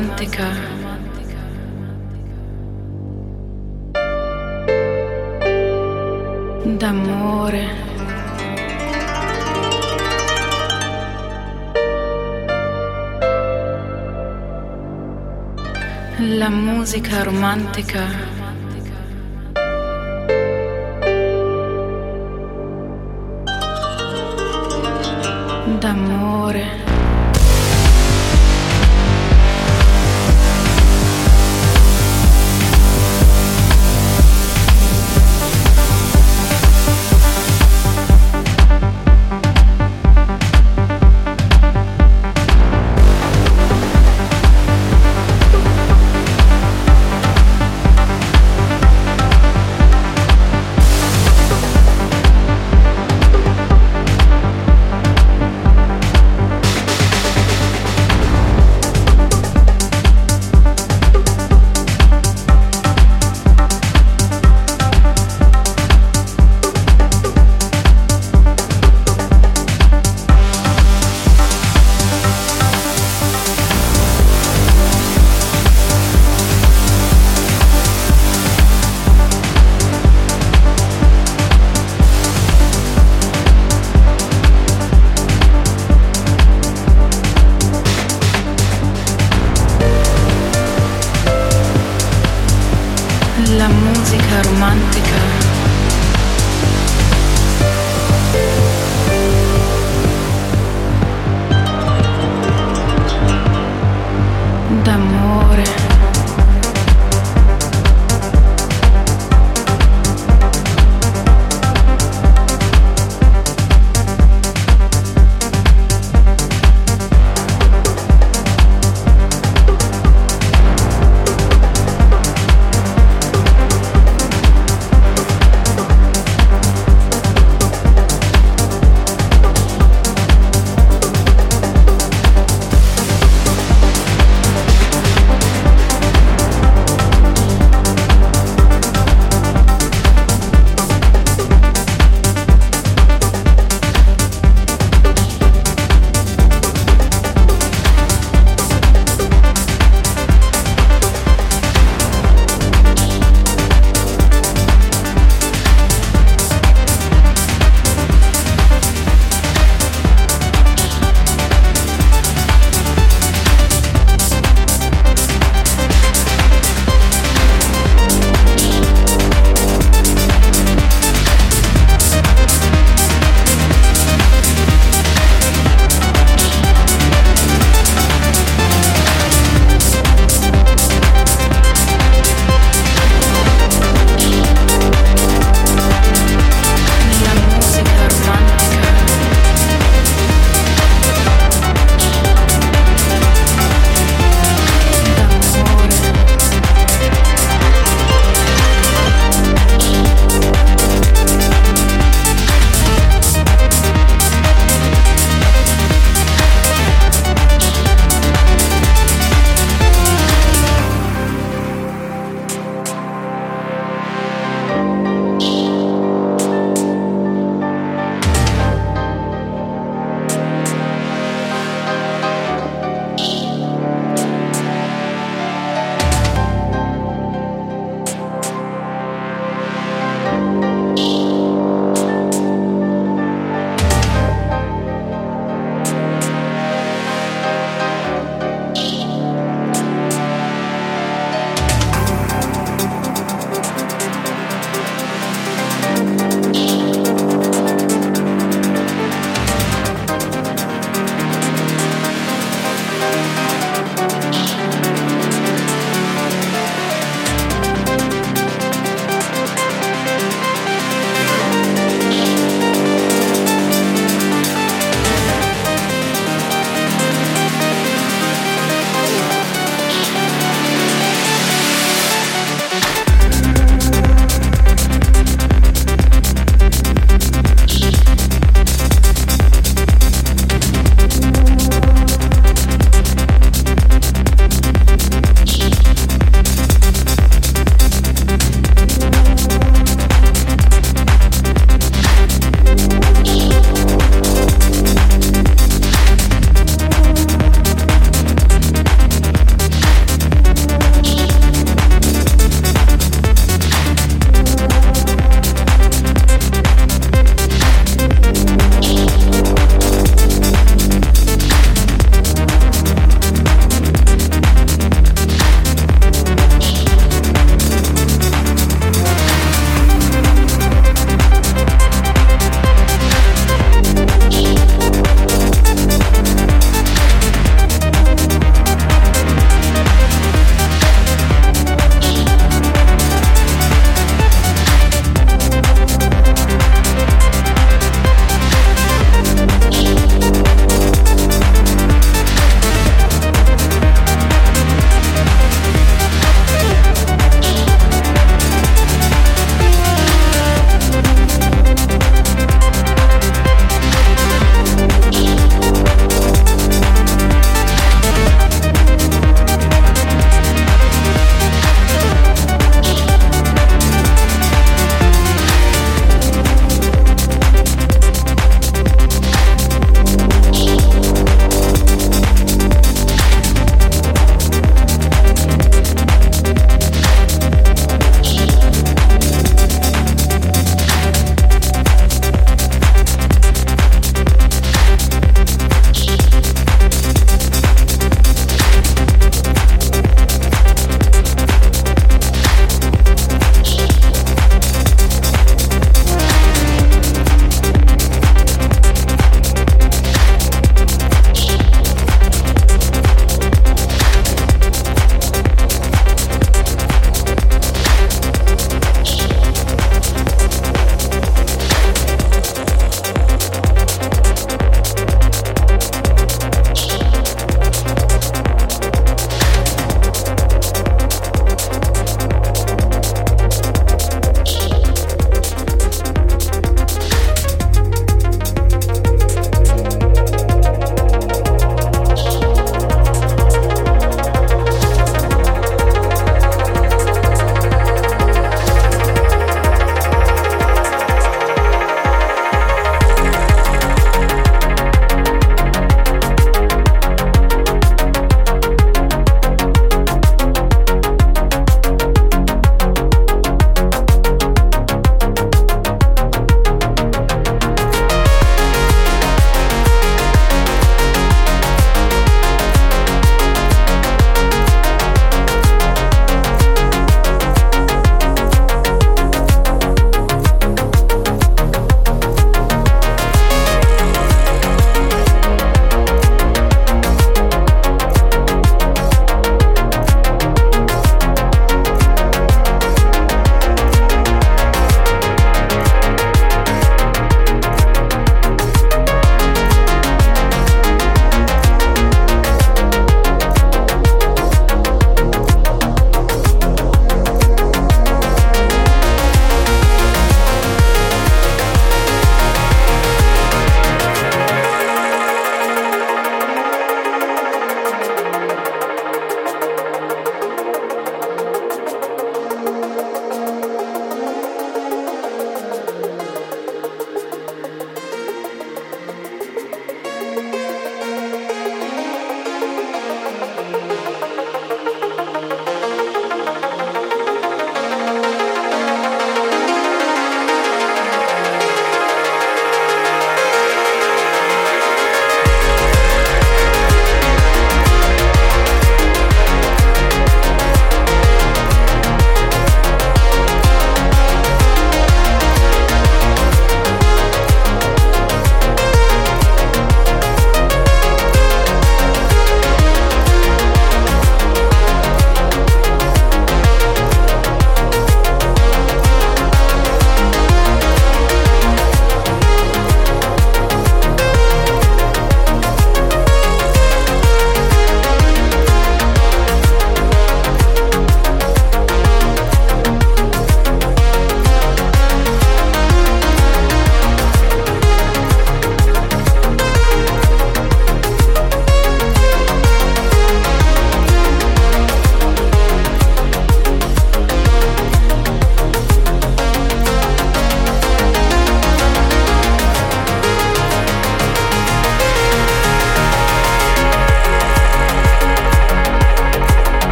romantica. D'amore. La musica romantica. D'amore.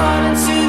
falling to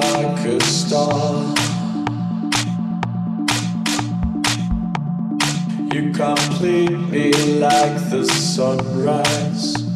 like a star. You complete me like the sunrise.